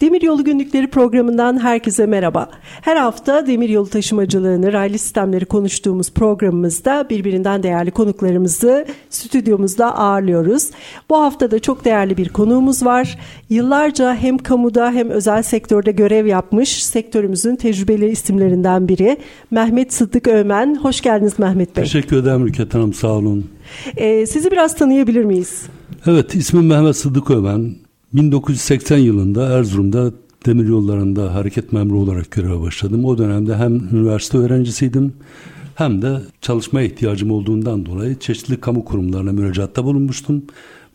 Demiryolu Günlükleri programından herkese merhaba. Her hafta demiryolu taşımacılığını, raylı sistemleri konuştuğumuz programımızda birbirinden değerli konuklarımızı stüdyomuzda ağırlıyoruz. Bu hafta da çok değerli bir konuğumuz var. Yıllarca hem kamuda hem özel sektörde görev yapmış sektörümüzün tecrübeli isimlerinden biri Mehmet Sıddık Ömen. Hoş geldiniz Mehmet Bey. Teşekkür ederim Rüket Hanım sağ olun. Ee, sizi biraz tanıyabilir miyiz? Evet ismim Mehmet Sıddık Ömen. 1980 yılında Erzurum'da demir yollarında hareket memuru olarak göreve başladım. O dönemde hem üniversite öğrencisiydim hem de çalışmaya ihtiyacım olduğundan dolayı çeşitli kamu kurumlarına müracaatta bulunmuştum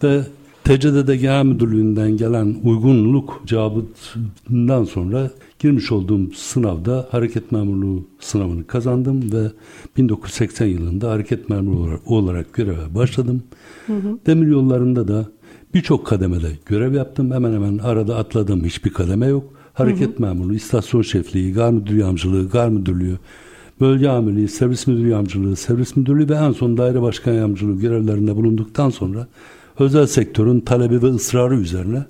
ve TCDD Genel Müdürlüğü'nden gelen uygunluk cevabından sonra girmiş olduğum sınavda hareket memurluğu sınavını kazandım ve 1980 yılında hareket memuru olarak, olarak göreve başladım. Hı hı. Demir yollarında da Birçok kademede görev yaptım. Hemen hemen arada atladığım hiçbir kademe yok. Hareket hı hı. memurluğu, istasyon şefliği, gar müdür yamcılığı, gar müdürlüğü, bölge amirliği, servis müdür yamcılığı, servis müdürlüğü ve en son daire başkan yamcılığı görevlerinde bulunduktan sonra özel sektörün talebi ve ısrarı üzerine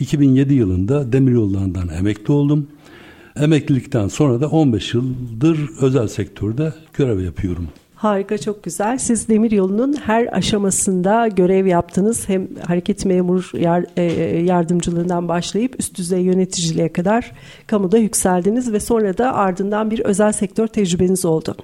2007 yılında demiryollarından emekli oldum. Emeklilikten sonra da 15 yıldır özel sektörde görev yapıyorum. Harika çok güzel. Siz demir yolunun her aşamasında görev yaptınız. Hem hareket memur yar, e, yardımcılığından başlayıp üst düzey yöneticiliğe kadar kamuda yükseldiniz ve sonra da ardından bir özel sektör tecrübeniz oldu.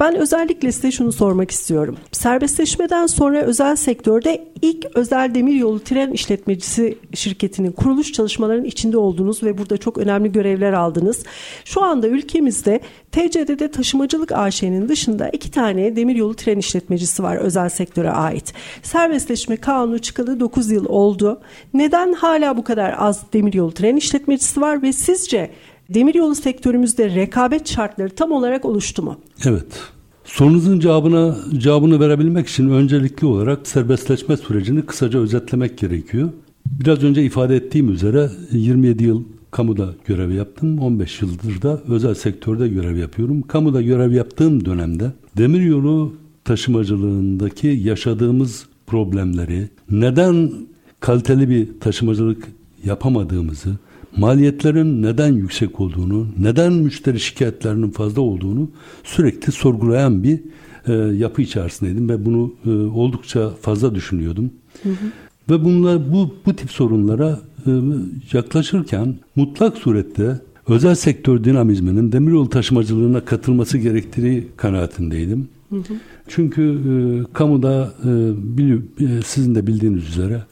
Ben özellikle size şunu sormak istiyorum. Serbestleşmeden sonra özel sektörde ilk özel demir yolu tren işletmecisi şirketinin kuruluş çalışmalarının içinde oldunuz ve burada çok önemli görevler aldınız. Şu anda ülkemizde TCD'de taşımacılık AŞ'nin dışında iki tane demiryolu tren işletmecisi var özel sektöre ait. Serbestleşme kanunu çıkalı 9 yıl oldu. Neden hala bu kadar az demiryolu tren işletmecisi var ve sizce demiryolu sektörümüzde rekabet şartları tam olarak oluştu mu? Evet. Sorunuzun cevabına cevabını verebilmek için öncelikli olarak serbestleşme sürecini kısaca özetlemek gerekiyor. Biraz önce ifade ettiğim üzere 27 yıl kamuda görev yaptım. 15 yıldır da özel sektörde görev yapıyorum. Kamuda görev yaptığım dönemde demiryolu taşımacılığındaki yaşadığımız problemleri, neden kaliteli bir taşımacılık yapamadığımızı, maliyetlerin neden yüksek olduğunu, neden müşteri şikayetlerinin fazla olduğunu sürekli sorgulayan bir e, yapı içerisindeydim ve bunu e, oldukça fazla düşünüyordum. Hı hı. Ve bunlar bu bu tip sorunlara e, yaklaşırken mutlak surette özel sektör dinamizminin demiryolu taşımacılığına katılması gerektiği kanaatindeydim. Hı hı. Çünkü e, kamuda e, bili, e, sizin de bildiğiniz üzere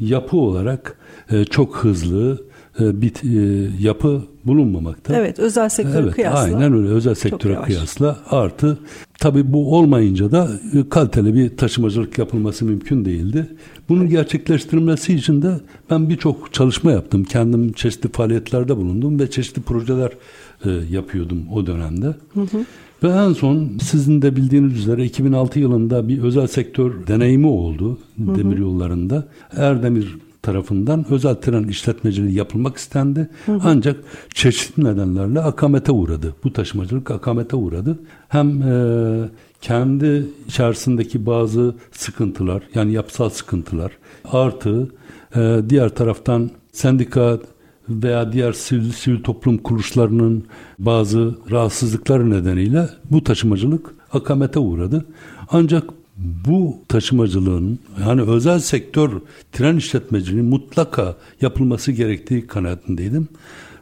yapı olarak e, çok hızlı e, bir e, yapı bulunmamakta. Evet özel sektöre evet, kıyasla. Aynen öyle özel sektöre kıyasla artı tabi bu olmayınca da e, kaliteli bir taşımacılık yapılması mümkün değildi. Bunun gerçekleştirilmesi için de ben birçok çalışma yaptım. Kendim çeşitli faaliyetlerde bulundum ve çeşitli projeler e, yapıyordum o dönemde. Hı hı. Ve en son sizin de bildiğiniz üzere 2006 yılında bir özel sektör deneyimi oldu demir yollarında. Erdemir tarafından özel tren işletmeciliği yapılmak istendi. Hı hı. Ancak çeşitli nedenlerle akamete uğradı. Bu taşımacılık akamete uğradı. Hem e, kendi içerisindeki bazı sıkıntılar yani yapısal sıkıntılar artı e, diğer taraftan sendika veya diğer sivil, sivil toplum kuruluşlarının bazı rahatsızlıkları nedeniyle bu taşımacılık akamete uğradı. Ancak bu taşımacılığın yani özel sektör tren işletmeciliğinin mutlaka yapılması gerektiği kanaatindeydim.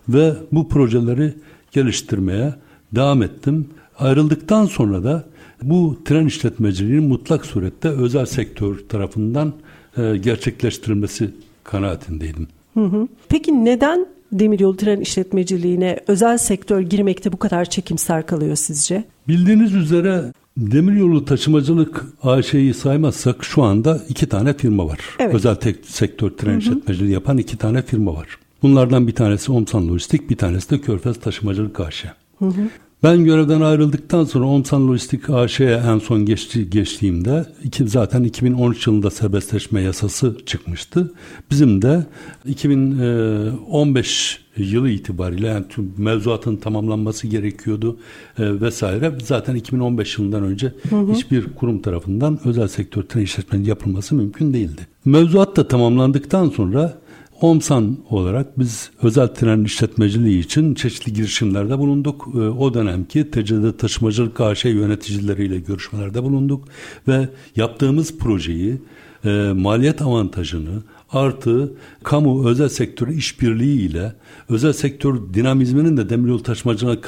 Ve bu projeleri geliştirmeye devam ettim. Ayrıldıktan sonra da bu tren işletmeciliğinin mutlak surette özel sektör tarafından e, gerçekleştirilmesi kanaatindeydim. Hı hı. Peki neden demiryolu tren işletmeciliğine özel sektör girmekte bu kadar çekimser kalıyor sizce? Bildiğiniz üzere Demiryolu taşımacılık AŞ'yi saymazsak şu anda iki tane firma var. Evet. Özel tek sektör tren işletmeciliği yapan iki tane firma var. Bunlardan bir tanesi Omsan Lojistik, bir tanesi de Körfez Taşımacılık AŞ. Hı hı. Ben görevden ayrıldıktan sonra Omsan Lojistik AŞ'ye en son geçti, geçtiğimde iki, zaten 2013 yılında serbestleşme yasası çıkmıştı. Bizim de 2015 yılı itibariyle yani tüm mevzuatın tamamlanması gerekiyordu e, vesaire. Zaten 2015 yılından önce hı hı. hiçbir kurum tarafından özel sektör tren işletmenin yapılması mümkün değildi. Mevzuat da tamamlandıktan sonra OMSAN olarak biz özel tren işletmeciliği için çeşitli girişimlerde bulunduk. Ee, o dönemki TCD Taşımacılık AŞ yöneticileriyle görüşmelerde bulunduk ve yaptığımız projeyi e, maliyet avantajını artı kamu özel sektör işbirliği ile özel sektör dinamizminin de demiryolu taşımacılığına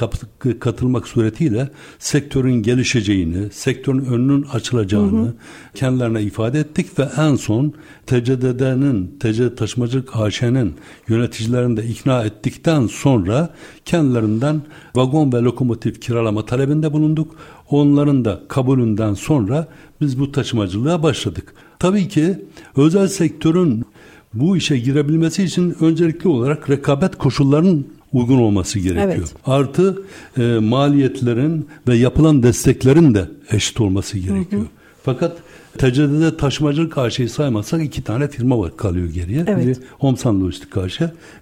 katılmak suretiyle sektörün gelişeceğini, sektörün önünün açılacağını hı hı. kendilerine ifade ettik ve en son TCDD'nin, TCD Taşımacılık AŞ'nin yöneticilerini de ikna ettikten sonra kendilerinden vagon ve lokomotif kiralama talebinde bulunduk. Onların da kabulünden sonra biz bu taşımacılığa başladık. Tabii ki özel sektörün bu işe girebilmesi için öncelikli olarak rekabet koşullarının uygun olması gerekiyor. Evet. Artı e, maliyetlerin ve yapılan desteklerin de eşit olması gerekiyor. Hı hı. Fakat TCD'de taşımacılık AŞ'yi saymazsak iki tane firma var kalıyor geriye. Evet. Biri Homsan Lojistik AŞ,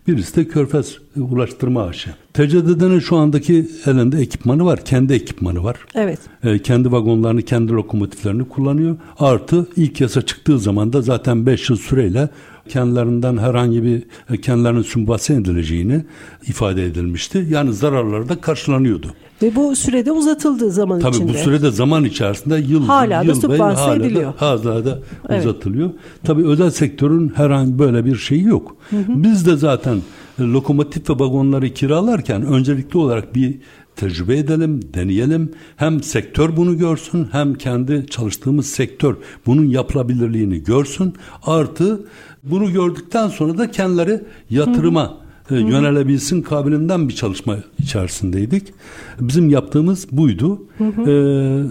birisi de Körfez Ulaştırma AŞ. TCD'nin şu andaki elinde ekipmanı var. Kendi ekipmanı var. Evet. E, kendi vagonlarını, kendi lokomotiflerini kullanıyor. Artı ilk yasa çıktığı zaman da zaten 5 yıl süreyle kendilerinden herhangi bir e, kendilerinin sümbase edileceğini ifade edilmişti. Yani zararları da karşılanıyordu. Ve bu sürede uzatıldığı zaman Tabii içinde. Tabii bu sürede zaman içerisinde yıl hala yıl da sübvanse hala ediliyor. Da, hala da evet. uzatılıyor. Tabii özel sektörün herhangi böyle bir şeyi yok. Hı hı. Biz de zaten e, lokomotif ve vagonları kiralarken öncelikli olarak bir tecrübe edelim, deneyelim. Hem sektör bunu görsün hem kendi çalıştığımız sektör bunun yapılabilirliğini görsün. Artı bunu gördükten sonra da kendileri yatırıma Hı. E, yönelebilsin kabilinden bir çalışma içerisindeydik. Bizim yaptığımız buydu. Hı hı. Ee,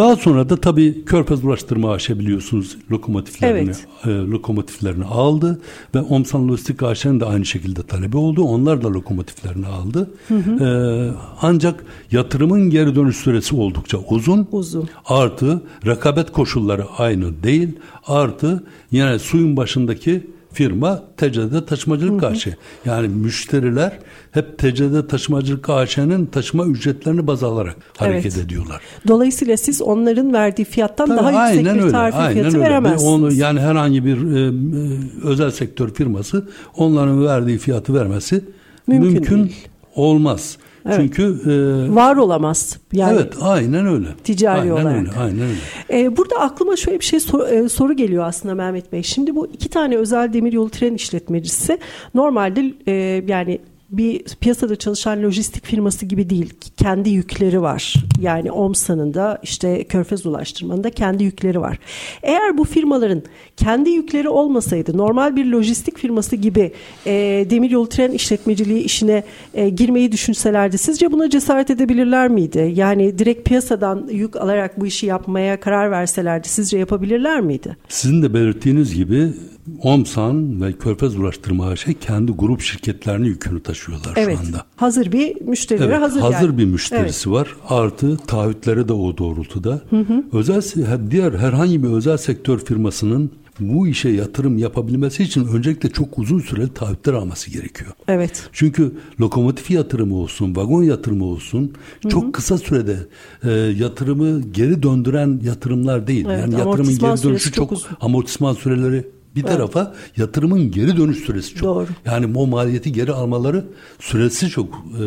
daha sonra da tabii Körfez Ulaştırma AŞ biliyorsunuz lokomotiflerini evet. e, lokomotiflerini aldı ve Omsan Lojistik AŞ'nin de aynı şekilde talebi oldu. Onlar da lokomotiflerini aldı. Hı hı. E, ancak yatırımın geri dönüş süresi oldukça uzun. Uzun. Artı rekabet koşulları aynı değil. Artı yine suyun başındaki firma TCD Taşımacılık AŞ. Yani müşteriler hep TCD Taşımacılık AŞ'nin taşıma ücretlerini baz alarak hareket evet. ediyorlar. Dolayısıyla siz onların verdiği fiyattan Tabii, daha yüksek bir tarife aynen fiyatı öyle. veremezsiniz. Onu, yani herhangi bir e, e, özel sektör firması onların verdiği fiyatı vermesi mümkün, mümkün olmaz. Evet. Çünkü e, var olamaz. Yani Evet, aynen öyle. Ticari aynen olarak. Öyle, aynen öyle. E, burada aklıma şöyle bir şey sor, e, soru geliyor aslında Mehmet Bey. Şimdi bu iki tane özel demiryolu tren işletmecisi normalde e, yani bir piyasada çalışan lojistik firması gibi değil. Kendi yükleri var. Yani OMSA'nın da işte Körfez Ulaştırma'nın da kendi yükleri var. Eğer bu firmaların kendi yükleri olmasaydı normal bir lojistik firması gibi e, demiryolu tren işletmeciliği işine e, girmeyi düşünselerdi sizce buna cesaret edebilirler miydi? Yani direkt piyasadan yük alarak bu işi yapmaya karar verselerdi sizce yapabilirler miydi? Sizin de belirttiğiniz gibi OMSAN ve Körfez Ulaştırma AŞ kendi grup şirketlerini yükünü taşıyorlar evet, şu anda. Hazır bir müşterilere evet, hazır Hazır yani. bir müşterisi evet. var. Artı taahhütleri de o doğrultuda. Hı hı. Özel diğer herhangi bir özel sektör firmasının bu işe yatırım yapabilmesi için öncelikle çok uzun süreli taahhütler alması gerekiyor. Evet. Çünkü lokomotif yatırımı olsun, vagon yatırımı olsun Hı-hı. çok kısa sürede e, yatırımı geri döndüren yatırımlar değil. Evet, yani yatırımın geri dönüşü çok, çok amortisman süreleri bir evet. tarafa yatırımın geri dönüş süresi çok. Doğru. Yani o maliyeti geri almaları süresi çok e,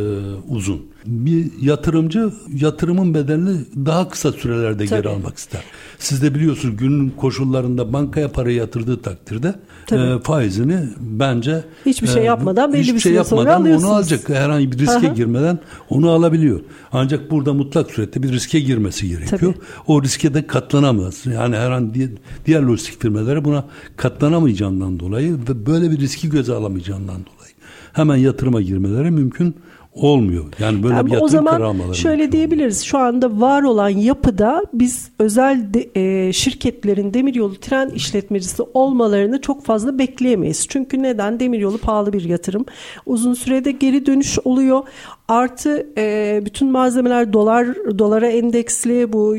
uzun. Bir yatırımcı yatırımın bedelini daha kısa sürelerde Tabii. geri almak ister. Siz de biliyorsunuz günün koşullarında bankaya parayı yatırdığı takdirde e, faizini bence hiçbir şey e, yapmadan belli hiçbir bir şey yapmadan onu alacak. Herhangi bir riske Aha. girmeden onu alabiliyor. Ancak burada mutlak surette bir riske girmesi gerekiyor. Tabii. O riske de katlanamaz. Yani herhangi diğer lojistik firmaları buna katlanamayacağından dolayı ve böyle bir riski göze alamayacağından dolayı hemen yatırıma girmeleri mümkün olmuyor. Yani böyle yani bir yatırım O zaman şöyle diyebiliriz. Olmuyor. Şu anda var olan yapıda biz özel de, e, şirketlerin demiryolu tren işletmecisi olmalarını çok fazla bekleyemeyiz. Çünkü neden? Demiryolu pahalı bir yatırım. Uzun sürede geri dönüş oluyor. Artı e, bütün malzemeler dolar dolara endeksli bu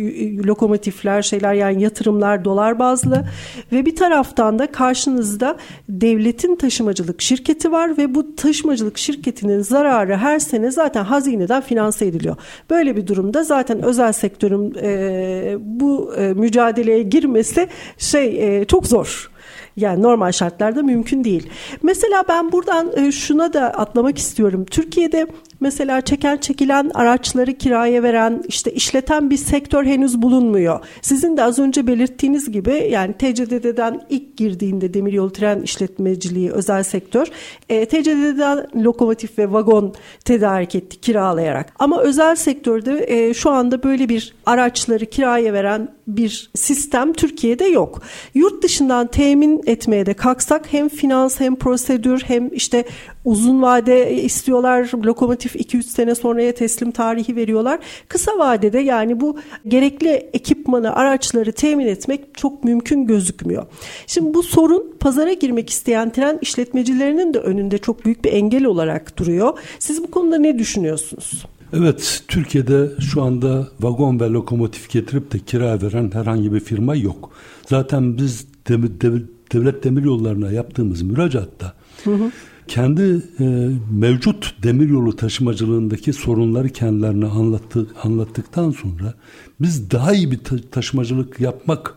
lokomotifler şeyler yani yatırımlar dolar bazlı ve bir taraftan da karşınızda devletin taşımacılık şirketi var ve bu taşımacılık şirketinin zararı her sene zaten hazineden finanse ediliyor. Böyle bir durumda zaten özel sektörün e, bu e, mücadeleye girmesi şey e, çok zor. Yani normal şartlarda mümkün değil. Mesela ben buradan e, şuna da atlamak istiyorum. Türkiye'de mesela çeken çekilen araçları kiraya veren işte işleten bir sektör henüz bulunmuyor. Sizin de az önce belirttiğiniz gibi yani TCDD'den ilk girdiğinde demiryolu tren işletmeciliği özel sektör e, TCDD'den lokomotif ve vagon tedarik etti kiralayarak. Ama özel sektörde e, şu anda böyle bir araçları kiraya veren bir sistem Türkiye'de yok. Yurt dışından temin etmeye de kalksak hem finans hem prosedür hem işte uzun vade istiyorlar. Lokomotif 2-3 sene sonraya teslim tarihi veriyorlar. Kısa vadede yani bu gerekli ekipmanı, araçları temin etmek çok mümkün gözükmüyor. Şimdi bu sorun pazara girmek isteyen tren işletmecilerinin de önünde çok büyük bir engel olarak duruyor. Siz bu konuda ne düşünüyorsunuz? Evet, Türkiye'de şu anda vagon ve lokomotif getirip de kira veren herhangi bir firma yok. Zaten biz devlet demir yollarına yaptığımız müracaatta hı hı kendi e, mevcut demiryolu taşımacılığındaki sorunları kendilerine anlattı, anlattıktan sonra biz daha iyi bir ta- taşımacılık yapmak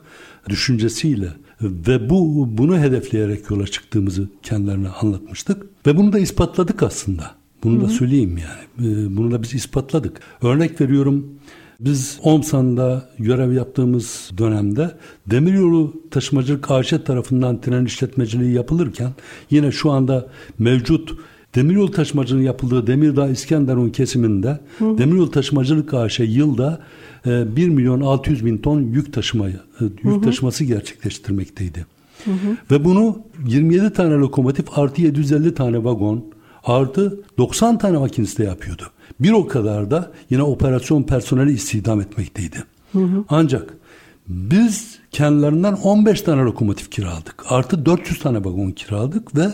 düşüncesiyle ve bu bunu hedefleyerek yola çıktığımızı kendilerine anlatmıştık ve bunu da ispatladık aslında. Bunu Hı-hı. da söyleyeyim yani. E, bunu da biz ispatladık. Örnek veriyorum biz OMSAN'da görev yaptığımız dönemde demiryolu taşımacılık AŞ tarafından tren işletmeciliği yapılırken yine şu anda mevcut demiryolu taşımacılığının yapıldığı Demirdağ İskenderun kesiminde hı. demiryolu taşımacılık AŞ yılda 1 e, milyon 600 bin ton yük taşımayı e, yük hı hı. taşıması gerçekleştirmekteydi. Hı hı. Ve bunu 27 tane lokomotif artı 750 tane vagon artı 90 tane makiniste yapıyordu. Bir o kadar da yine operasyon personeli istihdam etmekteydi. Hı hı. Ancak biz kendilerinden 15 tane lokomotif kiraladık. Artı 400 tane vagon kiraladık ve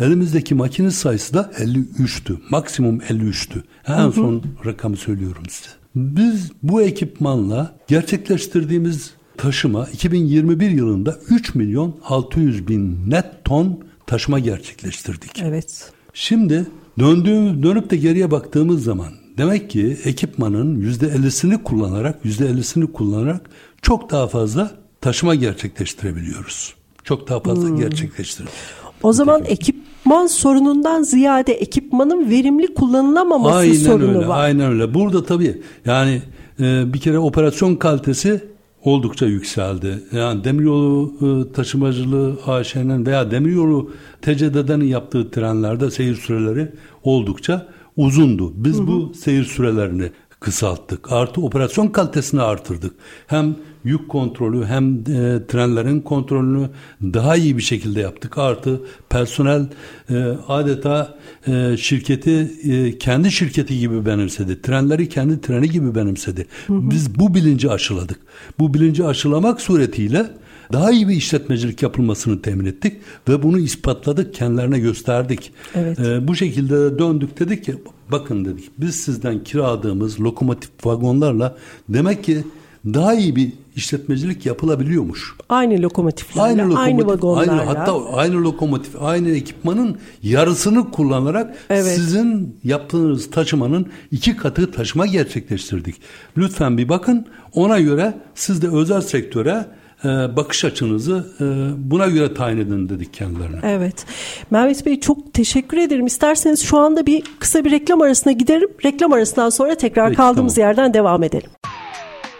elimizdeki makine sayısı da 53'tü. Maksimum 53'tü. En hı hı. son rakamı söylüyorum size. Biz bu ekipmanla gerçekleştirdiğimiz taşıma 2021 yılında 3 milyon 600 bin net ton taşıma gerçekleştirdik. Evet. Şimdi döndüğüm, dönüp de geriye baktığımız zaman demek ki ekipmanın yüzde ellisini kullanarak yüzde ellisini kullanarak çok daha fazla taşıma gerçekleştirebiliyoruz. Çok daha fazla hmm. gerçekleştirebiliyoruz. O zaman ekipman sorunundan ziyade ekipmanın verimli kullanılamaması aynen sorunu öyle, var. Aynen öyle. Burada tabii yani e, bir kere operasyon kalitesi oldukça yükseldi. Yani demiryolu e, taşımacılığı AŞ'nin veya demiryolu TCD'den yaptığı trenlerde seyir süreleri oldukça uzundu. Biz hı hı. bu seyir sürelerini kısalttık. Artı operasyon kalitesini artırdık. Hem yük kontrolü hem e, trenlerin kontrolünü daha iyi bir şekilde yaptık. Artı personel e, adeta e, şirketi e, kendi şirketi gibi benimsedi. Trenleri kendi treni gibi benimsedi. Hı hı. Biz bu bilinci aşıladık. Bu bilinci aşılamak suretiyle daha iyi bir işletmecilik yapılmasını temin ettik ve bunu ispatladık, kendilerine gösterdik. Evet. Ee, bu şekilde de döndük dedik ki bakın dedik biz sizden kiraladığımız lokomotif vagonlarla demek ki daha iyi bir işletmecilik yapılabiliyormuş. Aynı lokomotiflerle, aynı, lokomotif, aynı vagonlarla. Aynı, hatta aynı lokomotif, aynı ekipmanın yarısını kullanarak evet. sizin yaptığınız taşımanın iki katı taşıma gerçekleştirdik. Lütfen bir bakın ona göre siz de özel sektöre e, bakış açınızı e, buna göre tayin edin dedik kendilerine. Evet. Mehmet Bey çok teşekkür ederim. İsterseniz şu anda bir kısa bir reklam arasına giderim. Reklam arasından sonra tekrar Peki, kaldığımız tamam. yerden devam edelim.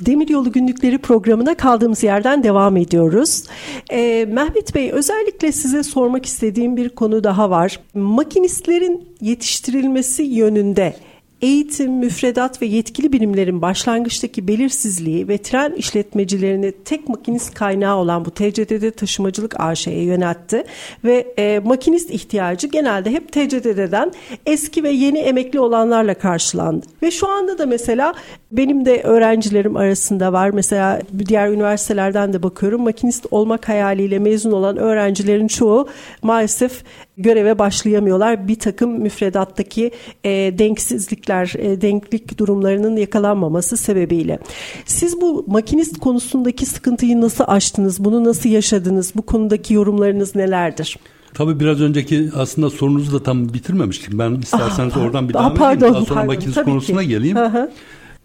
Demiryolu Günlükleri programına kaldığımız yerden devam ediyoruz. Ee, Mehmet Bey özellikle size sormak istediğim bir konu daha var. Makinistlerin yetiştirilmesi yönünde eğitim, müfredat ve yetkili birimlerin başlangıçtaki belirsizliği ve tren işletmecilerini tek makinist kaynağı olan bu TCDD taşımacılık AŞ'ye yöneltti ve e, makinist ihtiyacı genelde hep TCDD'den eski ve yeni emekli olanlarla karşılandı. Ve şu anda da mesela benim de öğrencilerim arasında var. Mesela diğer üniversitelerden de bakıyorum. Makinist olmak hayaliyle mezun olan öğrencilerin çoğu maalesef göreve başlayamıyorlar. Bir takım müfredattaki e, denksizlikler, e, denklik durumlarının yakalanmaması sebebiyle. Siz bu makinist konusundaki sıkıntıyı nasıl aştınız? Bunu nasıl yaşadınız? Bu konudaki yorumlarınız nelerdir? Tabii biraz önceki aslında sorunuzu da tam bitirmemiştik. Ben isterseniz Aha, oradan bir devam pardon, edeyim. Daha sonra pardon, makinist konusuna ki. geleyim. Aha.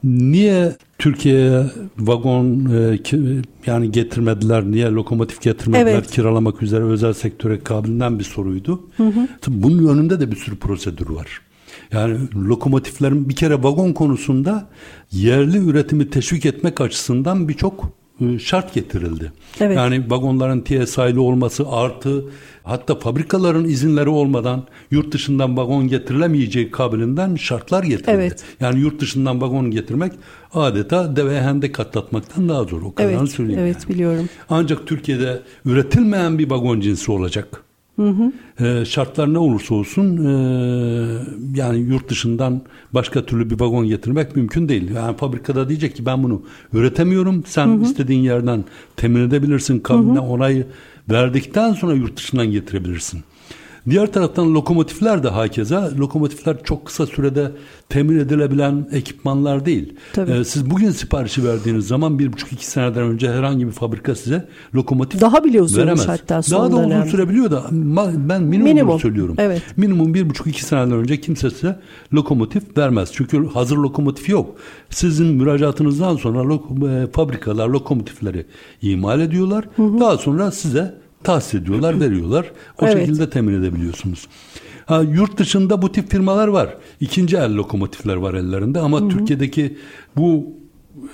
Niye Türkiye'ye vagon e, ki, yani getirmediler, niye lokomotif getirmediler evet. kiralamak üzere özel sektöre kabilinden bir soruydu. Hı hı. Bunun önünde de bir sürü prosedür var. Yani lokomotiflerin bir kere vagon konusunda yerli üretimi teşvik etmek açısından birçok şart getirildi. Evet. Yani vagonların TSI'li olması artı hatta fabrikaların izinleri olmadan yurt dışından vagon getirilemeyeceği kabilinden şartlar getirildi. Evet. Yani yurt dışından vagon getirmek adeta deve hendek atlatmaktan daha zor. O kadarını evet, söyleyeyim. Evet yani. biliyorum. Ancak Türkiye'de üretilmeyen bir vagon cinsi olacak. Hı hı. E, şartlar ne olursa olsun e, yani yurt dışından başka türlü bir vagon getirmek mümkün değil. Yani fabrikada diyecek ki ben bunu üretemiyorum. Sen hı hı. istediğin yerden temin edebilirsin. Kabine onayı verdikten sonra yurt dışından getirebilirsin. Diğer taraftan lokomotifler de hakeza. Lokomotifler çok kısa sürede temin edilebilen ekipmanlar değil. Tabii. Ee, siz bugün siparişi verdiğiniz zaman bir buçuk iki seneden önce herhangi bir fabrika size lokomotif Daha bile uzun veremez. hatta son Daha da uzun dönemde. sürebiliyor da ben minimum, minimum. söylüyorum. Evet. Minimum bir buçuk iki seneden önce kimse size lokomotif vermez. Çünkü hazır lokomotif yok. Sizin müracaatınızdan sonra lok- e, fabrikalar lokomotifleri imal ediyorlar. Hı hı. Daha sonra size tahsis ediyorlar, veriyorlar. O evet. şekilde temin edebiliyorsunuz. Ha, yurt dışında bu tip firmalar var. İkinci el lokomotifler var ellerinde ama Hı-hı. Türkiye'deki bu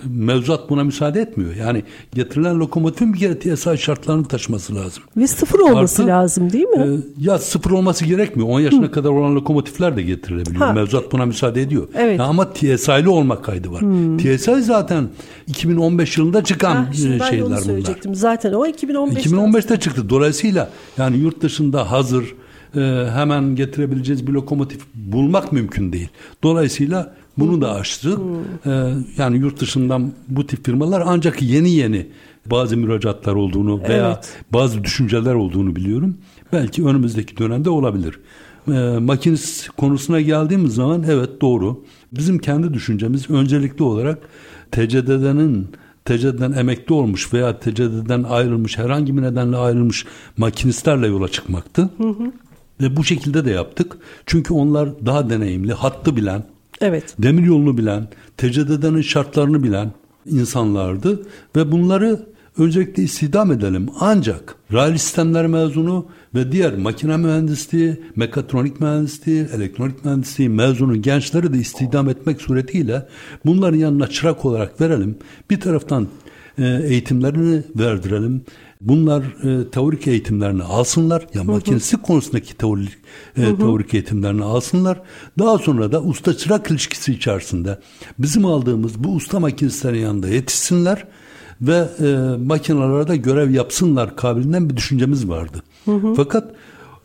mevzuat buna müsaade etmiyor. Yani getirilen lokomotifin bir kere TSI şartlarını taşıması lazım. Ve sıfır olması Artı, lazım değil mi? E, ya sıfır olması gerekmiyor. 10 yaşına Hı. kadar olan lokomotifler de getirilebiliyor. Ha. Mevzuat buna müsaade ediyor. Evet. Ya ama TSI'li olmak kaydı var. Hı. TSI zaten 2015 yılında çıkan ha, şeyler ben onu söyleyecektim. bunlar. Zaten o 2015'te. 2015'te çıktı. Dolayısıyla yani yurt dışında hazır e, hemen getirebileceğiz bir lokomotif bulmak mümkün değil. Dolayısıyla bunu da açtı. Ee, yani yurt dışından bu tip firmalar ancak yeni yeni bazı müracaatlar olduğunu veya evet. bazı düşünceler olduğunu biliyorum. Belki önümüzdeki dönemde olabilir. Ee, makinist konusuna geldiğimiz zaman evet doğru. Bizim kendi düşüncemiz öncelikli olarak TCDD'nin TCD'den emekli olmuş veya TCD'den ayrılmış herhangi bir nedenle ayrılmış makinistlerle yola çıkmaktı. Hı hı. Ve bu şekilde de yaptık. Çünkü onlar daha deneyimli, hattı bilen, Evet. Demir yolunu bilen, TCDD'nin şartlarını bilen insanlardı ve bunları öncelikle istihdam edelim. Ancak raylı sistemler mezunu ve diğer makine mühendisliği, mekatronik mühendisliği, elektronik mühendisliği mezunu gençleri de istihdam etmek suretiyle bunların yanına çırak olarak verelim. Bir taraftan eğitimlerini verdirelim. Bunlar e, teorik eğitimlerini alsınlar. Ya makinesi konusundaki teorik, e, teorik eğitimlerini alsınlar. Daha sonra da usta çırak ilişkisi içerisinde bizim aldığımız bu usta makinistlerin yanında yetişsinler ve e, makinalarda görev yapsınlar kabilinden bir düşüncemiz vardı. Hı hı. Fakat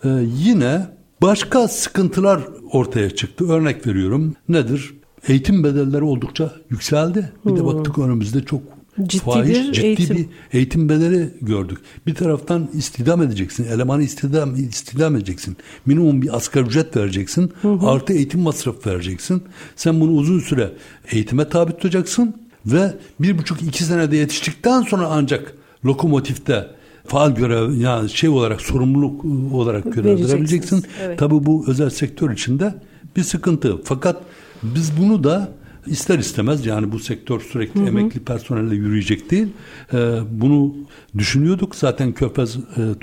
e, yine başka sıkıntılar ortaya çıktı. Örnek veriyorum. Nedir? Eğitim bedelleri oldukça yükseldi. Bir de baktık önümüzde çok ciddi fahiş, bir ciddi eğitim. bir eğitim bedeli gördük. Bir taraftan istihdam edeceksin. Elemanı istihdam, istihdam edeceksin. Minimum bir asgari ücret vereceksin. Hı hı. Artı eğitim masrafı vereceksin. Sen bunu uzun süre eğitime tabi tutacaksın. Ve bir buçuk iki senede yetiştikten sonra ancak lokomotifte faal görev yani şey olarak sorumluluk olarak görevlendirebileceksin. Evet. Tabii bu özel sektör içinde bir sıkıntı. Fakat biz bunu da ister istemez yani bu sektör sürekli hı hı. emekli personelle yürüyecek değil. E, bunu düşünüyorduk. Zaten Körfez e,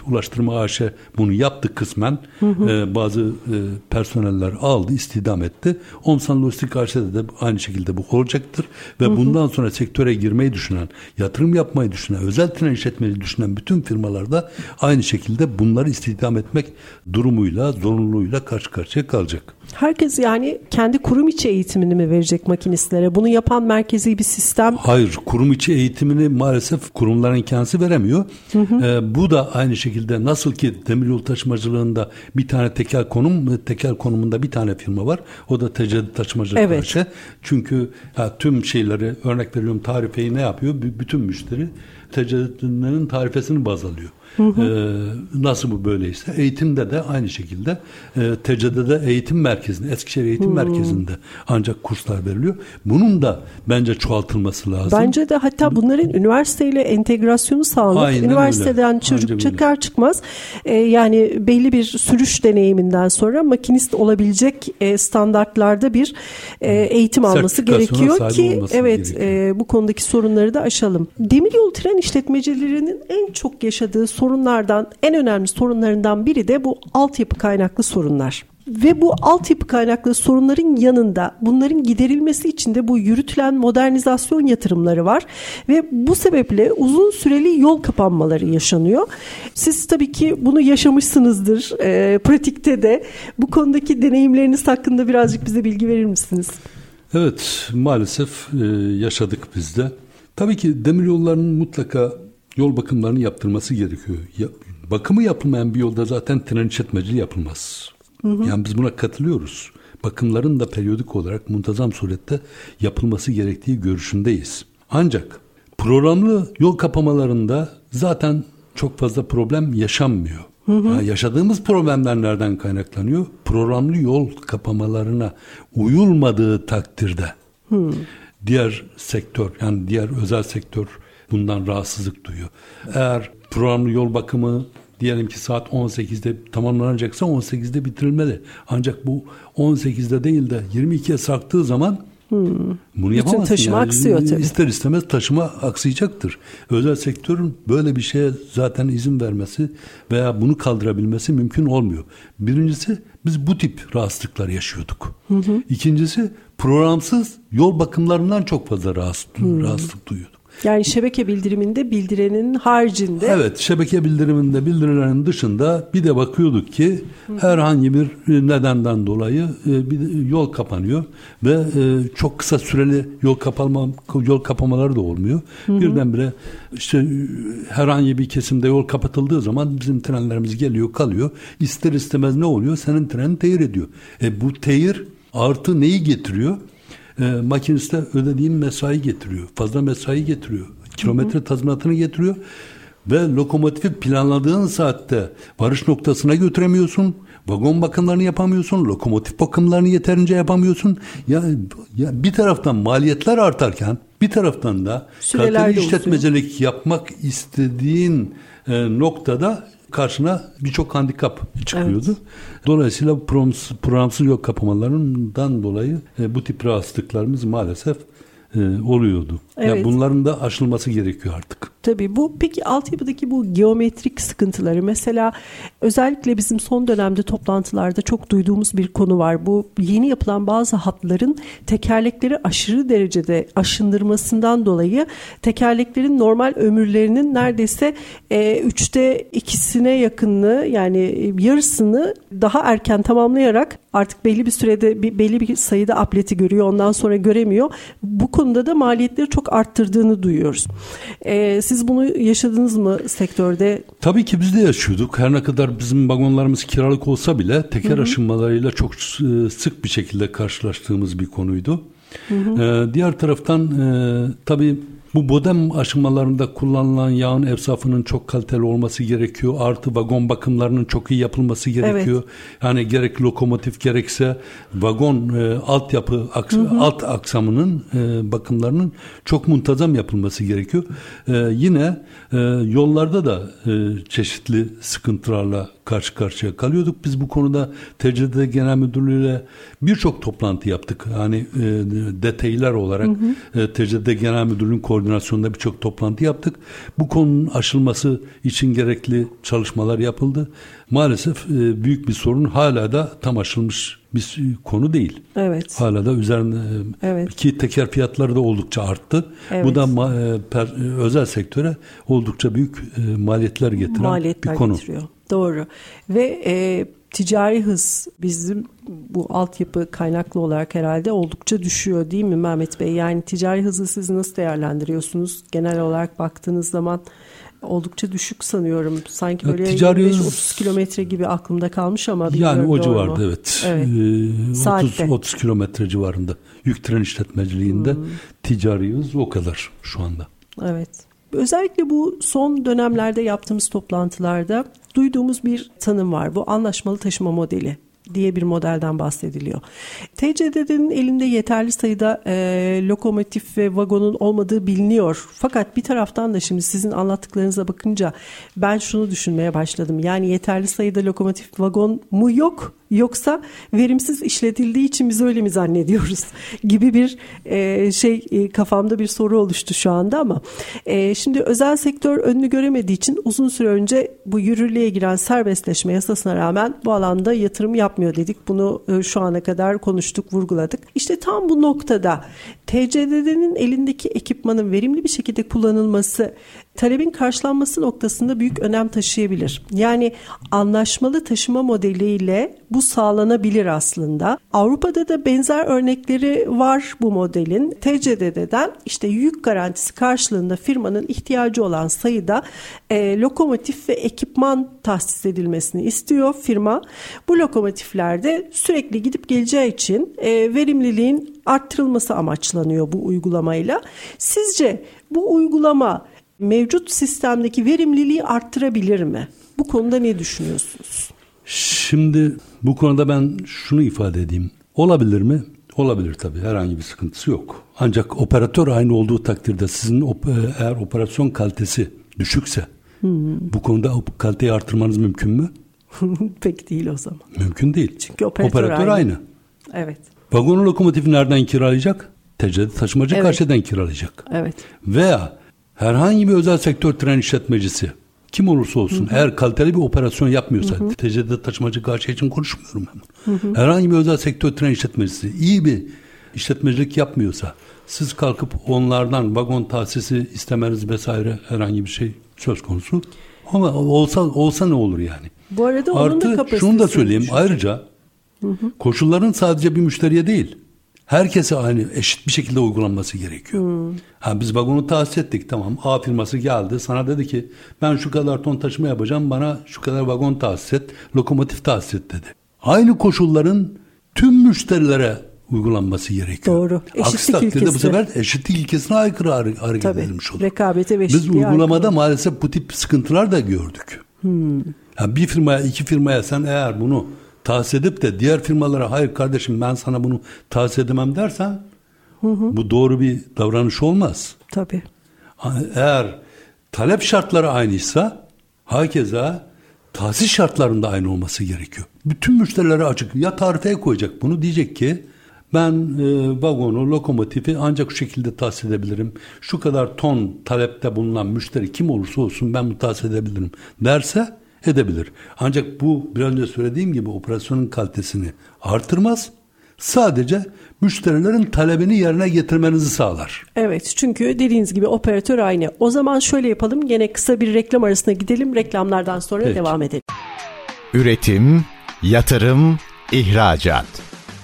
Ulaştırma AŞ bunu yaptı kısmen. Hı hı. E, bazı e, personeller aldı, istihdam etti. Omsan Lojistik AŞ'de de aynı şekilde bu olacaktır. Ve hı hı. bundan sonra sektöre girmeyi düşünen, yatırım yapmayı düşünen, özel tren işletmeyi düşünen bütün firmalarda aynı şekilde bunları istihdam etmek durumuyla, zorunluluğuyla karşı karşıya kalacak. Herkes yani kendi kurum içi eğitimini mi verecek makinistlere? Bunu yapan merkezi bir sistem. Hayır, kurum içi eğitimini maalesef kurumların kendisi veremiyor. Hı hı. Ee, bu da aynı şekilde nasıl ki demiryolu taşımacılığında bir tane tekel konum, tekel konumunda bir tane firma var. O da TCD taşımacılık evet. Karşı. Çünkü ha, tüm şeyleri örnek veriyorum tarifeyi ne yapıyor? bütün müşteri TCD'nin tarifesini baz alıyor. Hı hı. Ee, nasıl bu böyleyse eğitimde de aynı şekilde e, TCD'de eğitim merkezinde Eskişehir Eğitim hı. Merkezi'nde ancak kurslar veriliyor. Bunun da bence çoğaltılması lazım. Bence de hatta bunların üniversiteyle entegrasyonu Aynen üniversiteden öyle. çocuk Aynen çıkar öyle. çıkmaz e, yani belli bir sürüş deneyiminden sonra makinist olabilecek e, standartlarda bir e, eğitim alması gerekiyor ki evet gerekiyor. E, bu konudaki sorunları da aşalım. Demiryolu tren işletmecilerinin en çok yaşadığı sorunlardan en önemli sorunlarından biri de bu altyapı kaynaklı sorunlar. Ve bu altyapı kaynaklı sorunların yanında bunların giderilmesi için de bu yürütülen modernizasyon yatırımları var. Ve bu sebeple uzun süreli yol kapanmaları yaşanıyor. Siz tabii ki bunu yaşamışsınızdır e, pratikte de. Bu konudaki deneyimleriniz hakkında birazcık bize bilgi verir misiniz? Evet maalesef e, yaşadık biz de. Tabii ki demiryollarının mutlaka yol bakımlarını yaptırması gerekiyor. Ya, bakımı yapılmayan bir yolda zaten tren işletmeciliği yapılmaz. Hı hı. Yani biz buna katılıyoruz. Bakımların da periyodik olarak muntazam surette yapılması gerektiği görüşündeyiz. Ancak programlı yol kapamalarında zaten çok fazla problem yaşanmıyor. Hı hı. Yani yaşadığımız problemler nereden kaynaklanıyor? Programlı yol kapamalarına uyulmadığı takdirde hı. diğer sektör yani diğer özel sektör bundan rahatsızlık duyuyor. Eğer programlı yol bakımı diyelim ki saat 18'de tamamlanacaksa 18'de bitirilmeli. Ancak bu 18'de değil de 22'ye sarktığı zaman Hmm. Bunu Bütün taşıma yani. aksıyor tabii. İster istemez taşıma aksayacaktır. Özel sektörün böyle bir şeye zaten izin vermesi veya bunu kaldırabilmesi mümkün olmuyor. Birincisi biz bu tip rahatsızlıklar yaşıyorduk. Hı hı. İkincisi programsız yol bakımlarından çok fazla rahatsızlık, hmm. rahatsızlık duyuyorduk. Yani şebeke bildiriminde bildirenin haricinde. Evet şebeke bildiriminde bildirilenin dışında bir de bakıyorduk ki herhangi bir nedenden dolayı e, bir yol kapanıyor ve e, çok kısa süreli yol kapama yol kapamaları da olmuyor. Hı Birdenbire işte herhangi bir kesimde yol kapatıldığı zaman bizim trenlerimiz geliyor kalıyor. İster istemez ne oluyor? Senin trenin teyir ediyor. E bu teyir artı neyi getiriyor? E, makiniste ödediğin mesai getiriyor. Fazla mesai getiriyor. Kilometre tazminatını getiriyor. Ve lokomotifi planladığın saatte varış noktasına götüremiyorsun. Vagon bakımlarını yapamıyorsun. Lokomotif bakımlarını yeterince yapamıyorsun. Ya, ya bir taraftan maliyetler artarken bir taraftan da kaliteli işletmecilik yapmak istediğin e, noktada karşına birçok handikap çıkıyordu. Evet. Dolayısıyla programsız yol kapamalarından dolayı e, bu tip rahatsızlıklarımız maalesef e, oluyordu. Evet. Yani bunların da aşılması gerekiyor artık. Tabii bu peki altyapıdaki bu geometrik sıkıntıları mesela özellikle bizim son dönemde toplantılarda çok duyduğumuz bir konu var. Bu yeni yapılan bazı hatların tekerlekleri aşırı derecede aşındırmasından dolayı tekerleklerin normal ömürlerinin neredeyse e, üçte ikisine yakınını yani yarısını daha erken tamamlayarak artık belli bir sürede belli bir sayıda apleti görüyor ondan sonra göremiyor. Bu konuda da maliyetleri çok arttırdığını duyuyoruz. E, siz bunu yaşadınız mı sektörde? Tabii ki biz de yaşıyorduk. Her ne kadar bizim vagonlarımız kiralık olsa bile teker hı hı. aşınmalarıyla çok e, sık bir şekilde karşılaştığımız bir konuydu. Hı hı. Ee, diğer taraftan e, tabii bu bodem aşımalarında kullanılan yağın evsafının çok kaliteli olması gerekiyor. Artı vagon bakımlarının çok iyi yapılması gerekiyor. Evet. Yani gerek lokomotif gerekse vagon e, altyapı aks, hı hı. alt aksamının e, bakımlarının çok muntazam yapılması gerekiyor. E, yine e, yollarda da e, çeşitli sıkıntılarla karşı karşıya kalıyorduk. Biz bu konuda TCD Genel Müdürlüğü birçok toplantı yaptık. Hani e, detaylar olarak hı hı. E, TCD Genel Müdürlüğü'nün koordinasyonunda birçok toplantı yaptık. Bu konunun aşılması için gerekli çalışmalar yapıldı. Maalesef e, büyük bir sorun hala da tam aşılmış bir konu değil. Evet. Hala da üzerine e, evet. ki teker fiyatları da oldukça arttı. Evet. Bu da ma, e, per, e, özel sektöre oldukça büyük maliyetler getiren maliyetler bir konu. Getiriyor. Doğru. Ve e, ticari hız bizim bu altyapı kaynaklı olarak herhalde oldukça düşüyor değil mi Mehmet Bey? Yani ticari hızı siz nasıl değerlendiriyorsunuz? Genel olarak baktığınız zaman oldukça düşük sanıyorum. Sanki böyle ticari 25-30 kilometre gibi aklımda kalmış ama Yani o civarda evet. evet. Ee, 30, 30 kilometre civarında. Yük tren işletmeciliğinde hmm. ticari hız o kadar şu anda. Evet. Özellikle bu son dönemlerde yaptığımız toplantılarda duyduğumuz bir tanım var. Bu anlaşmalı taşıma modeli diye bir modelden bahsediliyor. TCDD'nin elinde yeterli sayıda e, lokomotif ve vagonun olmadığı biliniyor. Fakat bir taraftan da şimdi sizin anlattıklarınıza bakınca ben şunu düşünmeye başladım. Yani yeterli sayıda lokomotif vagon mu yok yoksa verimsiz işletildiği için biz öyle mi zannediyoruz gibi bir e, şey e, kafamda bir soru oluştu şu anda ama e, şimdi özel sektör önünü göremediği için uzun süre önce bu yürürlüğe giren serbestleşme yasasına rağmen bu alanda yatırım yapmıyor dedik. Bunu e, şu ana kadar konuştuk, vurguladık. İşte tam bu noktada TCDD'nin elindeki ekipmanın verimli bir şekilde kullanılması talebin karşılanması noktasında büyük önem taşıyabilir. Yani anlaşmalı taşıma modeliyle bu sağlanabilir aslında. Avrupa'da da benzer örnekleri var bu modelin. TCDD'den işte yük garantisi karşılığında firmanın ihtiyacı olan sayıda e, lokomotif ve ekipman tahsis edilmesini istiyor firma. Bu lokomotiflerde sürekli gidip geleceği için e, verimliliğin arttırılması amaçlanıyor bu uygulamayla. Sizce bu uygulama mevcut sistemdeki verimliliği arttırabilir mi? Bu konuda ne düşünüyorsunuz? Şimdi bu konuda ben şunu ifade edeyim. Olabilir mi? Olabilir tabii. Herhangi bir sıkıntısı yok. Ancak operatör aynı olduğu takdirde sizin op- e, eğer operasyon kalitesi düşükse hmm. bu konuda kaliteyi artırmanız mümkün mü? Pek değil o zaman. Mümkün değil. Çünkü operatör, operatör aynı. aynı. Evet. Vagonu lokomotifi nereden kiralayacak? TC'de taşımacı evet. karşıdan kiralayacak. Evet. Veya herhangi bir özel sektör tren işletmecisi kim olursa olsun hı hı. eğer kaliteli bir operasyon yapmıyorsa hı hı. TC'de taşımacı karşı için konuşmuyorum ben. Hı hı. Herhangi bir özel sektör tren işletmecisi iyi bir işletmecilik yapmıyorsa siz kalkıp onlardan vagon tahsisi istemeniz vesaire herhangi bir şey söz konusu. Ama olsa olsa ne olur yani? Bu arada onun Artı, da kapasitesi. şunu da söyleyeyim ayrıca hı hı. koşulların sadece bir müşteriye değil herkese aynı eşit bir şekilde uygulanması gerekiyor. Hmm. Ha, biz vagonu tahsis ettik tamam. A firması geldi sana dedi ki ben şu kadar ton taşıma yapacağım bana şu kadar vagon tahsis et, lokomotif tahsis et dedi. Aynı koşulların tüm müşterilere uygulanması gerekiyor. Doğru. Eşitlik Aksi takdirde ilkesi. bu sefer eşitlik ilkesine aykırı hareket Tabii, edilmiş olur. Rekabete ve Biz uygulamada aykırı. maalesef bu tip sıkıntılar da gördük. Hmm. Yani bir firmaya iki firmaya sen eğer bunu tahsis edip de diğer firmalara hayır kardeşim ben sana bunu tahsis edemem dersen hı hı. bu doğru bir davranış olmaz. Tabii. Eğer talep şartları aynıysa hakeza tahsis şartlarında aynı olması gerekiyor. Bütün müşterilere açık. Ya tarifeye koyacak bunu diyecek ki ben e, vagonu, lokomotifi ancak şu şekilde tahsis edebilirim. Şu kadar ton talepte bulunan müşteri kim olursa olsun ben bu tahsis edebilirim derse edebilir. Ancak bu bir önce söylediğim gibi operasyonun kalitesini artırmaz. Sadece müşterilerin talebini yerine getirmenizi sağlar. Evet çünkü dediğiniz gibi operatör aynı. O zaman şöyle yapalım gene kısa bir reklam arasına gidelim. Reklamlardan sonra Peki. devam edelim. Üretim, yatırım, ihracat.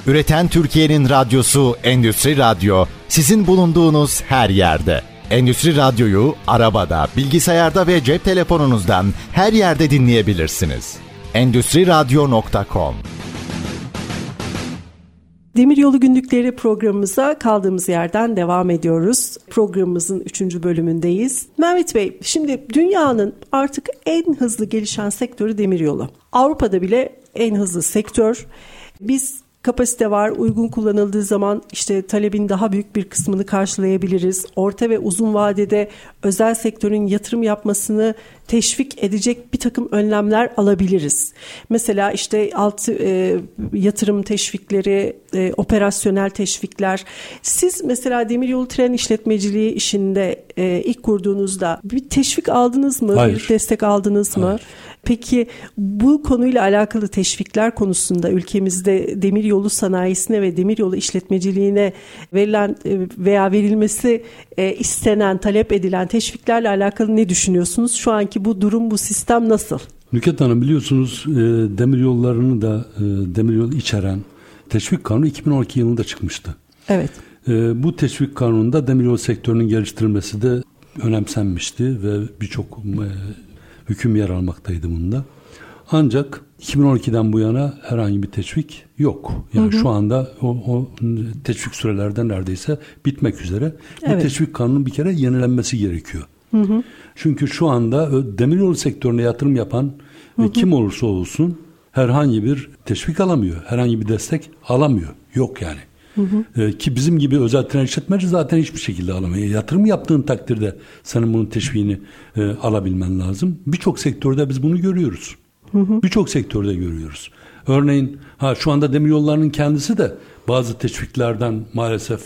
Üreten Türkiye'nin radyosu Endüstri Radyo sizin bulunduğunuz her yerde. Endüstri Radyo'yu arabada, bilgisayarda ve cep telefonunuzdan her yerde dinleyebilirsiniz. Endüstri Radyo.com Demiryolu Günlükleri programımıza kaldığımız yerden devam ediyoruz. Programımızın 3. bölümündeyiz. Mehmet Bey, şimdi dünyanın artık en hızlı gelişen sektörü demiryolu. Avrupa'da bile en hızlı sektör. Biz kapasite var. Uygun kullanıldığı zaman işte talebin daha büyük bir kısmını karşılayabiliriz. Orta ve uzun vadede özel sektörün yatırım yapmasını teşvik edecek bir takım önlemler alabiliriz. Mesela işte alt e, yatırım teşvikleri, e, operasyonel teşvikler. Siz mesela demiryolu tren işletmeciliği işinde e, ilk kurduğunuzda bir teşvik aldınız mı? Hayır. Bir destek aldınız mı? Hayır. Peki bu konuyla alakalı teşvikler konusunda ülkemizde demiryolu sanayisine ve demiryolu işletmeciliğine verilen e, veya verilmesi e, istenen, talep edilen teşviklerle alakalı ne düşünüyorsunuz? Şu anki bu durum, bu sistem nasıl? Nüket Hanım biliyorsunuz e, demir yollarını da demir yol içeren teşvik kanunu 2012 yılında çıkmıştı. Evet. Bu teşvik kanununda demiryolu sektörünün geliştirilmesi de önemsenmişti ve birçok hüküm yer almaktaydı bunda. Ancak 2012'den bu yana herhangi bir teşvik yok. Yani hı hı. şu anda o, o teşvik sürelerden neredeyse bitmek üzere. Evet. Bu teşvik kanunun bir kere yenilenmesi gerekiyor. Hı hı. Çünkü şu anda demiryolu sektörüne yatırım yapan hı hı. kim olursa olsun herhangi bir teşvik alamıyor. Herhangi bir destek alamıyor. Yok yani. Hı hı. Ee, ki bizim gibi özel tren işletmeci zaten hiçbir şekilde alamıyor. Yatırım yaptığın takdirde senin bunun teşviğini e, alabilmen lazım. Birçok sektörde biz bunu görüyoruz. Birçok sektörde görüyoruz. Örneğin ha şu anda demiryollarının kendisi de bazı teşviklerden maalesef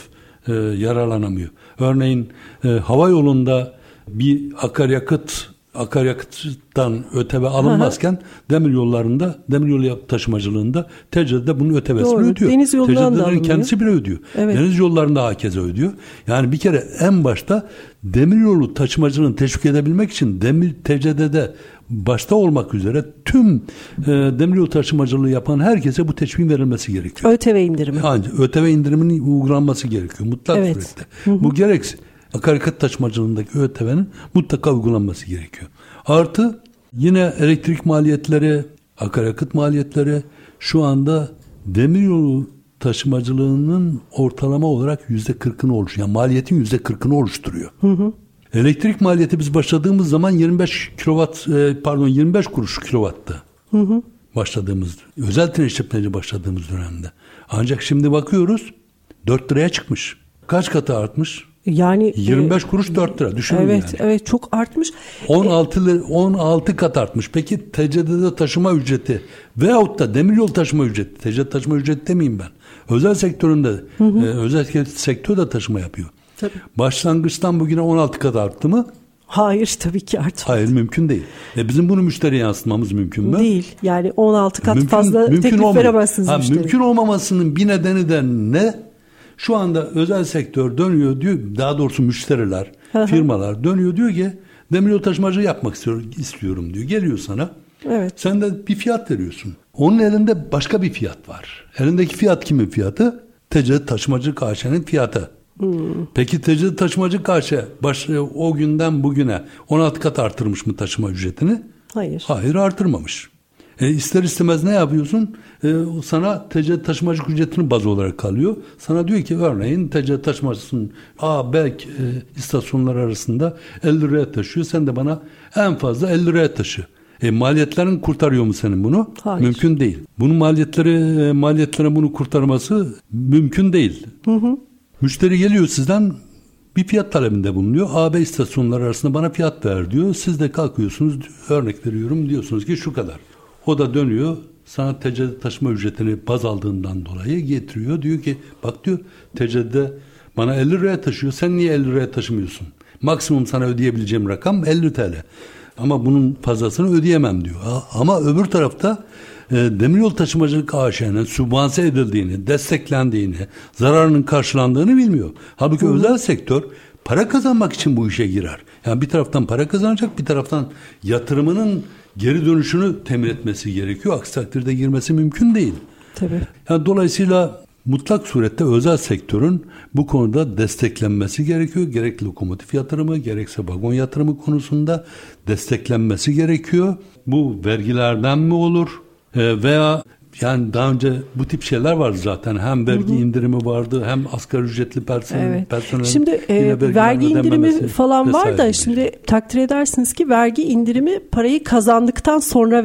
e, yararlanamıyor. Örneğin e, hava yolunda bir akaryakıt akaryakıttan öteve alınmazken demir yollarında demir yolu taşımacılığında TCD'de bunun ötevesini Doğru. ödüyor. Deniz yollarında kendisi bile ödüyor. Evet. Deniz yollarında hakeza ödüyor. Yani bir kere en başta demir yolu taşımacılığını teşvik edebilmek için demir TCD'de başta olmak üzere tüm e, demiryolu taşımacılığı yapan herkese bu teşvik verilmesi gerekiyor. ÖTV indirimi. Yani ÖTV indiriminin uygulanması gerekiyor mutlak evet. surette. Hı hı. Bu gerekse akaryakıt taşımacılığındaki ÖTV'nin mutlaka uygulanması gerekiyor. Artı yine elektrik maliyetleri, akaryakıt maliyetleri şu anda demiryolu taşımacılığının ortalama olarak yüzde kırkını oluşturuyor. Yani maliyetin yüzde kırkını oluşturuyor. Hı hı. Elektrik maliyeti biz başladığımız zaman 25 kilowatt e, pardon 25 kuruş kilowattı. Hı hı. Başladığımız özel tren işletmeci başladığımız dönemde. Ancak şimdi bakıyoruz 4 liraya çıkmış. Kaç katı artmış? Yani 25 e, kuruş 4 lira düşünün evet, yani. Evet çok artmış. 16 lira, 16 kat artmış. Peki TCD'de taşıma ücreti veyahut da demiryol taşıma ücreti, TCD taşıma ücreti demeyeyim ben. Özel sektöründe hı hı. E, özel sektör de taşıma yapıyor. Tabii. Başlangıçtan bugüne 16 kat arttı mı? Hayır tabii ki artmadı. Hayır mümkün değil. E bizim bunu müşteriye yansıtmamız mümkün mü? Değil. Yani 16 kat mümkün, fazla mümkün teklif olmuyor. veremezsiniz ha, müşteriye. Mümkün olmamasının bir nedeni de ne? Şu anda özel sektör dönüyor diyor, daha doğrusu müşteriler, firmalar dönüyor diyor ki demiryolu taşımacı yapmak istiyorum diyor. Geliyor sana. Evet. Sen de bir fiyat veriyorsun. Onun elinde başka bir fiyat var. Elindeki fiyat kimin fiyatı? TC Taşımacı AŞ'nin fiyatı. Hmm. Peki tecrübe taşımacı karşı baş, o günden bugüne 16 kat artırmış mı taşıma ücretini? Hayır. Hayır artırmamış. E, ister istemez ne yapıyorsun? E, sana TC taşımacı ücretini baz olarak kalıyor. Sana diyor ki örneğin TC taşımacısının A, B e, istasyonlar arasında 50 liraya taşıyor. Sen de bana en fazla 50 liraya taşı. E, maliyetlerin kurtarıyor mu senin bunu? Hayır. Mümkün değil. Bunun maliyetleri e, maliyetlerin bunu kurtarması mümkün değil. Hı hı. Müşteri geliyor sizden bir fiyat talebinde bulunuyor. AB istasyonları arasında bana fiyat ver diyor. Siz de kalkıyorsunuz örnek veriyorum diyorsunuz ki şu kadar. O da dönüyor sana TC'de taşıma ücretini baz aldığından dolayı getiriyor. Diyor ki bak diyor TC'de bana 50 liraya taşıyor sen niye 50 liraya taşımıyorsun? Maksimum sana ödeyebileceğim rakam 50 TL. Ama bunun fazlasını ödeyemem diyor. Ama öbür tarafta e, demiryol taşımacılık AŞ'nin sübvanse edildiğini, desteklendiğini, zararının karşılandığını bilmiyor. Halbuki Hı. özel sektör para kazanmak için bu işe girer. Yani bir taraftan para kazanacak, bir taraftan yatırımının geri dönüşünü temin etmesi gerekiyor. Aksi takdirde girmesi mümkün değil. Tabii. Yani dolayısıyla mutlak surette özel sektörün bu konuda desteklenmesi gerekiyor. Gerek lokomotif yatırımı gerekse vagon yatırımı konusunda desteklenmesi gerekiyor. Bu vergilerden mi olur? Ee, veya yani daha önce bu tip şeyler vardı zaten. Hem vergi hı hı. indirimi vardı hem asgari ücretli personel. Evet. personel şimdi e, vergi indirimi falan var da şimdi takdir edersiniz ki vergi indirimi parayı kazandıktan sonra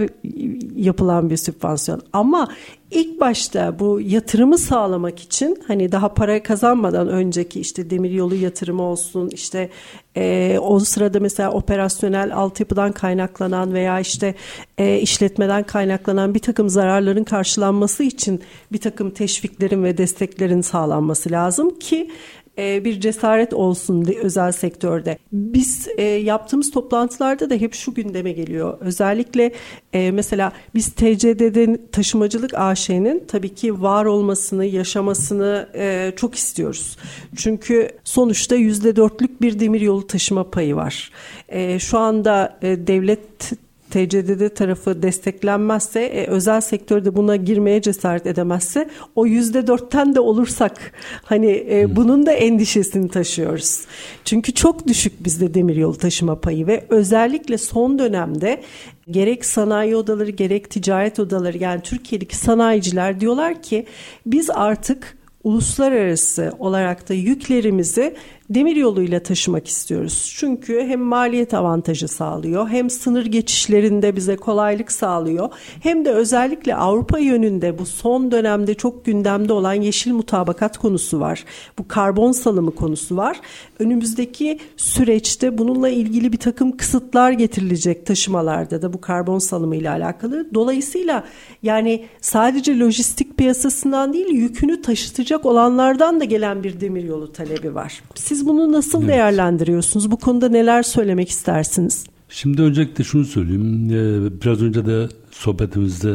yapılan bir sübvansiyon. Ama İlk başta bu yatırımı sağlamak için hani daha para kazanmadan önceki işte demiryolu yatırımı olsun işte e, o sırada mesela operasyonel altyapıdan kaynaklanan veya işte e, işletmeden kaynaklanan bir takım zararların karşılanması için bir takım teşviklerin ve desteklerin sağlanması lazım ki bir cesaret olsun özel sektörde. Biz e, yaptığımız toplantılarda da hep şu gündeme geliyor. Özellikle e, mesela biz TCD'de taşımacılık AŞ'nin tabii ki var olmasını, yaşamasını e, çok istiyoruz. Çünkü sonuçta yüzde dörtlük bir demiryolu taşıma payı var. E, şu anda e, devlet TCDD tarafı desteklenmezse, e, özel sektörde buna girmeye cesaret edemezse o yüzde dörtten de olursak hani e, hmm. bunun da endişesini taşıyoruz. Çünkü çok düşük bizde demiryolu taşıma payı ve özellikle son dönemde gerek sanayi odaları gerek ticaret odaları yani Türkiye'deki sanayiciler diyorlar ki biz artık uluslararası olarak da yüklerimizi demir yoluyla taşımak istiyoruz. Çünkü hem maliyet avantajı sağlıyor, hem sınır geçişlerinde bize kolaylık sağlıyor, hem de özellikle Avrupa yönünde bu son dönemde çok gündemde olan yeşil mutabakat konusu var. Bu karbon salımı konusu var. Önümüzdeki süreçte bununla ilgili bir takım kısıtlar getirilecek taşımalarda da bu karbon salımı ile alakalı. Dolayısıyla yani sadece lojistik piyasasından değil yükünü taşıtacak olanlardan da gelen bir demiryolu talebi var. Siz bunu nasıl evet. değerlendiriyorsunuz? Bu konuda neler söylemek istersiniz? Şimdi öncelikle şunu söyleyeyim. Ee, biraz önce de sohbetimizde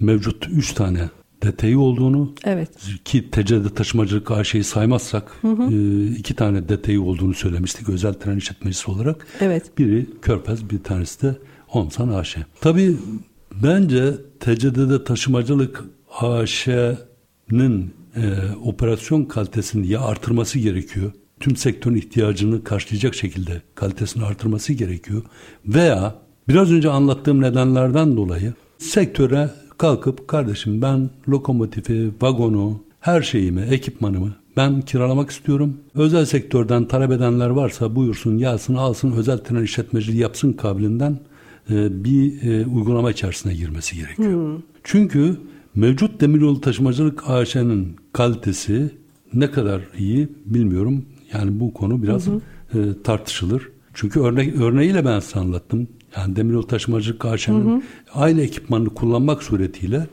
mevcut 3 tane DTİ olduğunu evet. ki TCD taşımacılık AŞ'yi saymazsak hı hı. E, iki tane DTİ olduğunu söylemiştik özel tren işletmecisi olarak. Evet. Biri Körpez bir tanesi de Omsan AŞ. Tabii bence TCD'de taşımacılık AŞ'nin e, operasyon kalitesini ya artırması gerekiyor tüm sektörün ihtiyacını karşılayacak şekilde kalitesini artırması gerekiyor. Veya biraz önce anlattığım nedenlerden dolayı sektöre kalkıp kardeşim ben lokomotifi, vagonu, her şeyimi, ekipmanımı ben kiralamak istiyorum. Özel sektörden talep edenler varsa buyursun, yazsın, alsın, özel tren işletmeciliği yapsın kabilinden e, bir e, uygulama içerisine girmesi gerekiyor. Hmm. Çünkü mevcut demiryolu taşımacılık AŞ'nin kalitesi ne kadar iyi bilmiyorum. Yani bu konu biraz hı hı. E, tartışılır. Çünkü örnek örneğiyle ben size anlattım. Yani demiryolu taşımacılık karşının aynı ekipmanı kullanmak suretiyle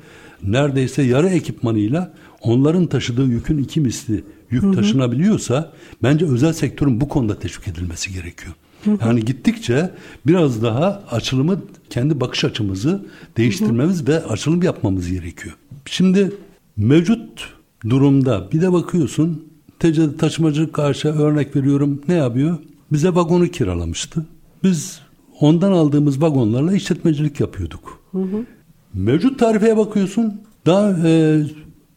neredeyse yarı ekipmanıyla onların taşıdığı yükün iki misli yük hı hı. taşınabiliyorsa bence özel sektörün bu konuda teşvik edilmesi gerekiyor. Hı hı. Yani gittikçe biraz daha açılımı kendi bakış açımızı değiştirmemiz hı hı. ve açılım yapmamız gerekiyor. Şimdi mevcut durumda bir de bakıyorsun TC'de taşımacılık karşı örnek veriyorum ne yapıyor? Bize vagonu kiralamıştı. Biz ondan aldığımız vagonlarla işletmecilik yapıyorduk. Hı hı. Mevcut tarifeye bakıyorsun. Daha e,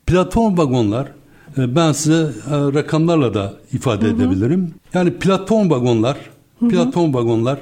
platform vagonlar e, ben size e, rakamlarla da ifade hı hı. edebilirim. Yani platform vagonlar hı hı. platform vagonlar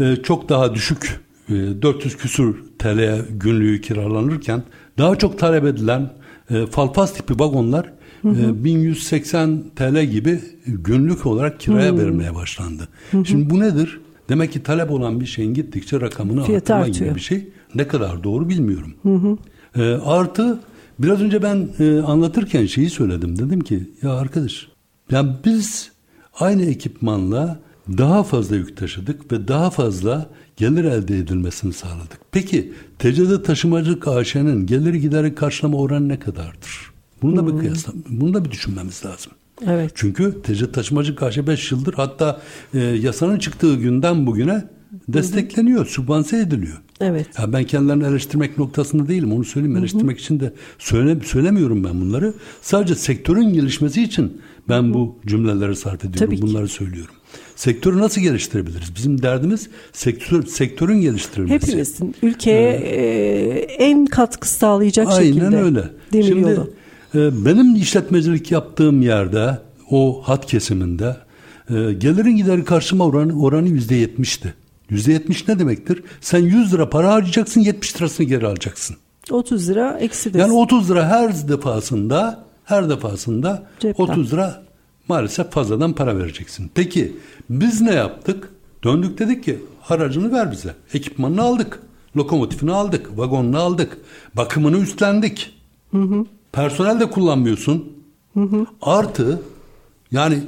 e, çok daha düşük e, 400 küsur TL günlüğü kiralanırken daha çok talep edilen e, falfas tipi vagonlar Hı hı. 1180 ee, TL gibi günlük olarak kiraya hı. verilmeye başlandı. Hı hı. Şimdi bu nedir? Demek ki talep olan bir şeyin gittikçe rakamını Fiyatı arttırma artıyor. gibi bir şey. Ne kadar doğru bilmiyorum. Hı hı. E, artı biraz önce ben e, anlatırken şeyi söyledim. Dedim ki ya arkadaş yani biz aynı ekipmanla daha fazla yük taşıdık ve daha fazla gelir elde edilmesini sağladık. Peki TCD Taşımacılık AŞ'nin gelir gideri karşılama oranı ne kadardır? Bunu da bir kıyasla, bunu da bir düşünmemiz lazım. Evet. Çünkü tecrüt taşımacı karşı 5 yıldır hatta e, yasanın çıktığı günden bugüne destekleniyor, sübvanse ediliyor. Evet. Ya ben kendilerini eleştirmek noktasında değilim. Onu söyleyeyim. Eleştirmek Hı-hı. için de söyle, söylemiyorum ben bunları. Sadece sektörün gelişmesi için ben Hı-hı. bu cümleleri sarf ediyorum. Tabii bunları ki. söylüyorum. Sektörü nasıl geliştirebiliriz? Bizim derdimiz sektör sektörün geliştirilmesi. Hepimizin ülkeye evet. e, en katkı sağlayacak Aynen şekilde. Aynen öyle. Demir Şimdi yolu. Ee, benim işletmecilik yaptığım yerde o hat kesiminde e, gelirin gideri karşıma oranı, oranı yüzde yetmişti. Yüzde yetmiş ne demektir? Sen 100 lira para harcayacaksın 70 lirasını geri alacaksın. 30 lira eksi Yani 30 lira her defasında her defasında Cepten. 30 lira maalesef fazladan para vereceksin. Peki biz ne yaptık? Döndük dedik ki aracını ver bize. Ekipmanını aldık. Lokomotifini aldık. Vagonunu aldık. Bakımını üstlendik. Hı hı. Personel de kullanmıyorsun. Hı hı. Artı yani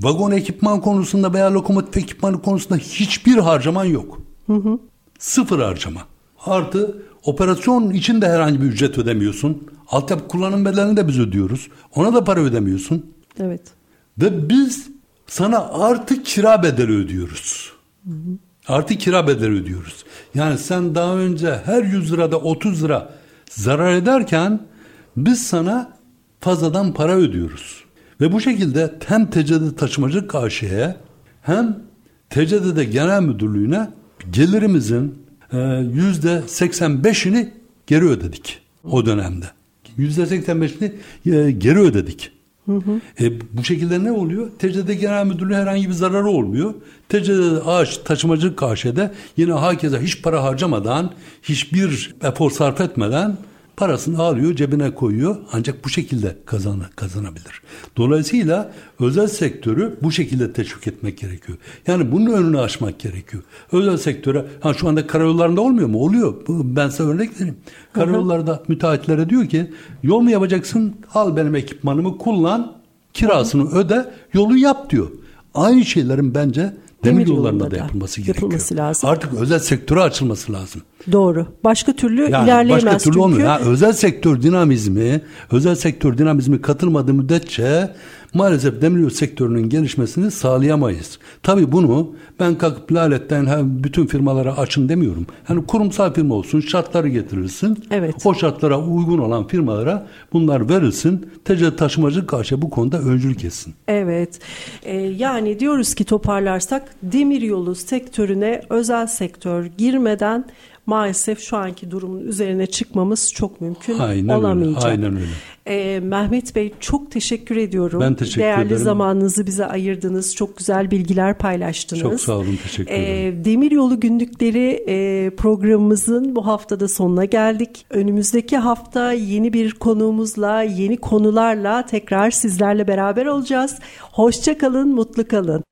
vagon ekipman konusunda veya lokomotif ekipmanı konusunda hiçbir harcaman yok. Hı hı. Sıfır harcama. Artı operasyon için de herhangi bir ücret ödemiyorsun. Altyapı kullanım bedelini de biz ödüyoruz. Ona da para ödemiyorsun. Evet. Ve biz sana artı kira bedeli ödüyoruz. Hı hı. Artı kira bedeli ödüyoruz. Yani sen daha önce her 100 lirada 30 lira zarar ederken biz sana fazladan para ödüyoruz. Ve bu şekilde hem TCD taşımacılık karşıya hem TCD'de genel müdürlüğüne gelirimizin yüzde 85'ini geri ödedik o dönemde. Yüzde 85'ini e, geri ödedik. Hı hı. E, bu şekilde ne oluyor? TCD Genel Müdürlüğü herhangi bir zararı olmuyor. TCD ağaç taşımacılık karşıda yine herkese hiç para harcamadan, hiçbir efor sarf etmeden parasını alıyor cebine koyuyor ancak bu şekilde kazan, kazanabilir. Dolayısıyla özel sektörü bu şekilde teşvik etmek gerekiyor. Yani bunun önünü açmak gerekiyor. Özel sektöre ha şu anda karayollarında olmuyor mu? Oluyor. Ben size örnek vereyim. Karayollarda müteahhitlere diyor ki yol mu yapacaksın? Al benim ekipmanımı kullan, kirasını öde, yolu yap diyor. Aynı şeylerin bence demir yollarında da yapılması gerekiyor. Yapılması lazım. Artık özel sektöre açılması lazım. Doğru. Başka türlü yani ilerleyemez başka türlü çünkü. Olmuyor. Ha, özel sektör dinamizmi, özel sektör dinamizmi katılmadığı müddetçe maalesef demiryolu sektörünün gelişmesini sağlayamayız. Tabii bunu ben kalkıp laletten bütün firmalara açın demiyorum. Yani kurumsal firma olsun, şartları getirilsin. Evet. O şartlara uygun olan firmalara bunlar verilsin. Tecrübe taşımacı karşı bu konuda öncülük etsin. Evet. Ee, yani diyoruz ki toparlarsak demiryolu sektörüne özel sektör girmeden maalesef şu anki durumun üzerine çıkmamız çok mümkün aynen olamayacak. Öyle, aynen öyle. Ee, Mehmet Bey çok teşekkür ediyorum. Ben teşekkür Değerli ederim. zamanınızı bize ayırdınız. Çok güzel bilgiler paylaştınız. Çok sağ olun. Teşekkür ee, ederim. Demiryolu Günlükleri e, programımızın bu haftada sonuna geldik. Önümüzdeki hafta yeni bir konuğumuzla, yeni konularla tekrar sizlerle beraber olacağız. Hoşça kalın, mutlu kalın.